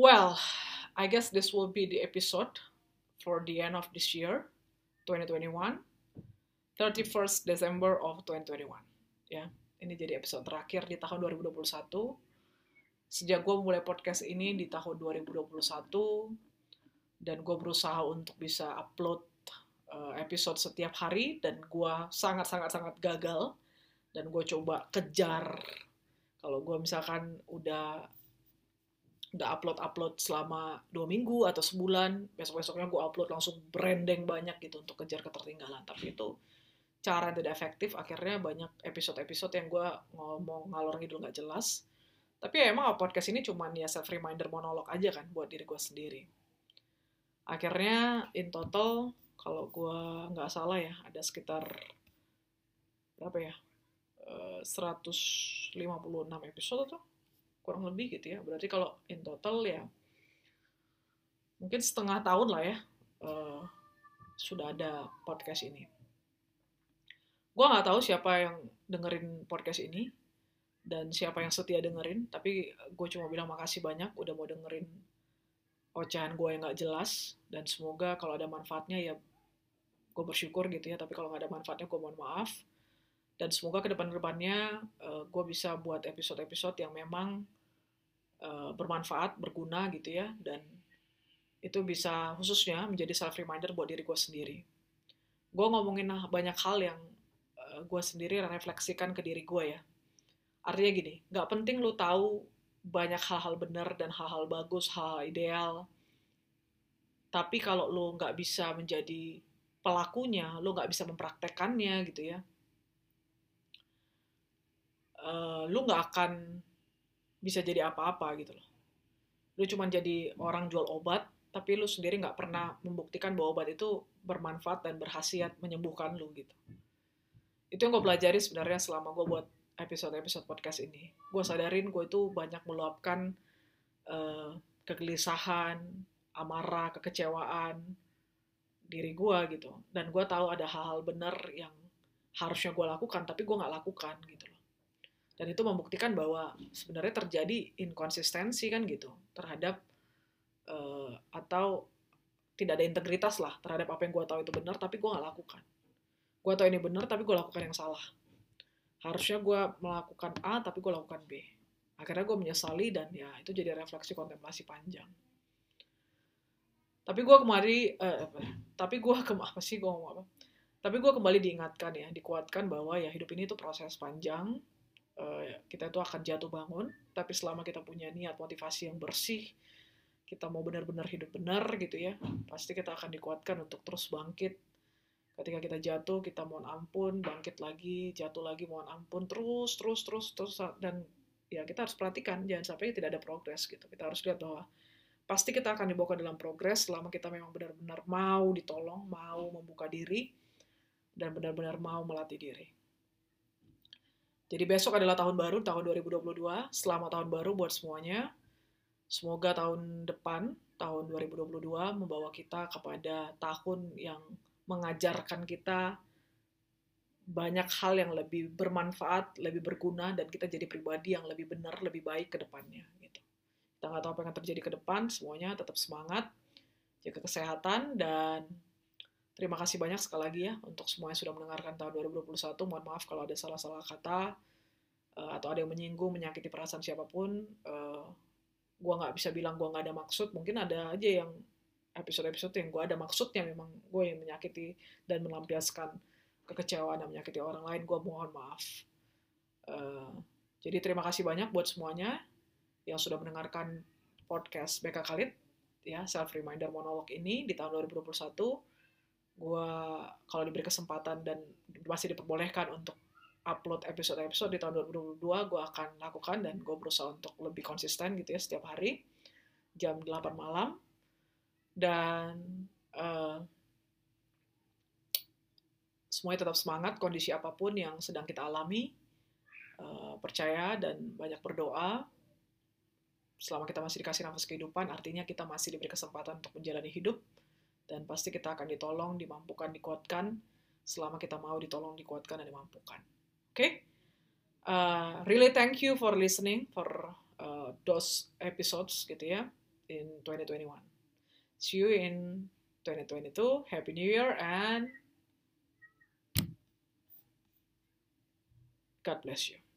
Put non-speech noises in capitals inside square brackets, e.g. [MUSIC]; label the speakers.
Speaker 1: Well, I guess this will be the episode for the end of this year, 2021, 31st December of 2021. Ya, ini jadi episode terakhir di tahun 2021. Sejak gue mulai podcast ini di tahun 2021, dan gue berusaha untuk bisa upload uh, episode setiap hari, dan gue sangat-sangat-sangat gagal, dan gue coba kejar. Kalau gue misalkan udah udah upload upload selama dua minggu atau sebulan besok besoknya gue upload langsung branding banyak gitu untuk kejar ketertinggalan. Tapi itu cara yang tidak efektif akhirnya banyak episode episode yang gue ngomong ngalor ngidul nggak jelas. Tapi ya emang podcast ini cuma ya self reminder monolog aja kan buat diri gue sendiri. Akhirnya in total kalau gue nggak salah ya ada sekitar berapa ya? 156 eh, episode tuh kurang lebih gitu ya. Berarti kalau in total ya mungkin setengah tahun lah ya uh, sudah ada podcast ini. Gue nggak tahu siapa yang dengerin podcast ini dan siapa yang setia dengerin tapi gue cuma bilang makasih banyak udah mau dengerin ocehan gue yang nggak jelas dan semoga kalau ada manfaatnya ya gue bersyukur gitu ya tapi kalau nggak ada manfaatnya gue mohon maaf. Dan semoga ke depan-depannya uh, gue bisa buat episode-episode yang memang uh, bermanfaat, berguna gitu ya, dan itu bisa khususnya menjadi self reminder buat diri gue sendiri. Gue ngomongin banyak hal yang eh, gue sendiri refleksikan ke diri gue ya. Artinya gini, nggak penting lu tahu banyak hal-hal benar dan hal-hal bagus, hal, -hal ideal. Tapi kalau lu nggak bisa menjadi pelakunya, lu nggak bisa mempraktekannya gitu ya, uh, lu nggak akan bisa jadi apa-apa gitu loh. Lu cuma jadi orang jual obat, tapi lu sendiri nggak pernah membuktikan bahwa obat itu bermanfaat dan berhasiat menyembuhkan lu gitu. Itu yang gue pelajari sebenarnya selama gue buat episode-episode podcast ini. Gue sadarin gue itu banyak meluapkan uh, kegelisahan, amarah, kekecewaan diri gue gitu. Dan gue tahu ada hal-hal benar yang harusnya gue lakukan, tapi gue nggak lakukan gitu loh dan itu membuktikan bahwa sebenarnya terjadi inkonsistensi kan gitu terhadap uh, atau tidak ada integritas lah terhadap apa yang gue tahu itu benar tapi gue nggak lakukan. Gue tahu ini benar tapi gue lakukan yang salah. Harusnya gue melakukan A tapi gue lakukan B. Akhirnya gue menyesali dan ya itu jadi refleksi kontemplasi panjang. Tapi gue kemari uh, apa, tapi gue ke [LAUGHS] apa sih gue ngomong apa? Tapi gue kembali diingatkan ya dikuatkan bahwa ya hidup ini itu proses panjang. Eh, kita itu akan jatuh bangun, tapi selama kita punya niat motivasi yang bersih, kita mau benar-benar hidup benar gitu ya, pasti kita akan dikuatkan untuk terus bangkit. Ketika kita jatuh, kita mohon ampun, bangkit lagi, jatuh lagi, mohon ampun, terus, terus, terus, terus, dan ya kita harus perhatikan, jangan sampai tidak ada progres gitu. Kita harus lihat bahwa pasti kita akan dibawa ke dalam progres selama kita memang benar-benar mau ditolong, mau membuka diri, dan benar-benar mau melatih diri. Jadi besok adalah tahun baru, tahun 2022. Selamat tahun baru buat semuanya. Semoga tahun depan, tahun 2022, membawa kita kepada tahun yang mengajarkan kita banyak hal yang lebih bermanfaat, lebih berguna, dan kita jadi pribadi yang lebih benar, lebih baik ke depannya. Gitu. Kita nggak tahu apa yang terjadi ke depan, semuanya tetap semangat, jaga kesehatan, dan Terima kasih banyak sekali lagi ya untuk semua yang sudah mendengarkan tahun 2021. Mohon maaf kalau ada salah-salah kata uh, atau ada yang menyinggung, menyakiti perasaan siapa pun. Uh, gua nggak bisa bilang gua nggak ada maksud. Mungkin ada aja yang episode-episode yang gua ada maksudnya memang gue yang menyakiti dan melampiaskan kekecewaan dan menyakiti orang lain. Gua mohon maaf. Uh, jadi terima kasih banyak buat semuanya yang sudah mendengarkan podcast BK Khalid ya self reminder monolog ini di tahun 2021 gue kalau diberi kesempatan dan masih diperbolehkan untuk upload episode-episode di tahun 2022 gue akan lakukan dan gue berusaha untuk lebih konsisten gitu ya setiap hari jam 8 malam. Dan uh, semuanya tetap semangat kondisi apa pun yang sedang kita alami uh, percaya dan banyak berdoa. Selama kita masih dikasih nafas kehidupan artinya kita masih diberi kesempatan untuk menjalani hidup dan pasti kita akan ditolong, dimampukan, dikuatkan selama kita mau ditolong, dikuatkan, dan dimampukan. Oke? Okay? Uh, really thank you for listening for uh, those episodes gitu ya. in 2021. See you in 2022. Happy New Year and God bless you.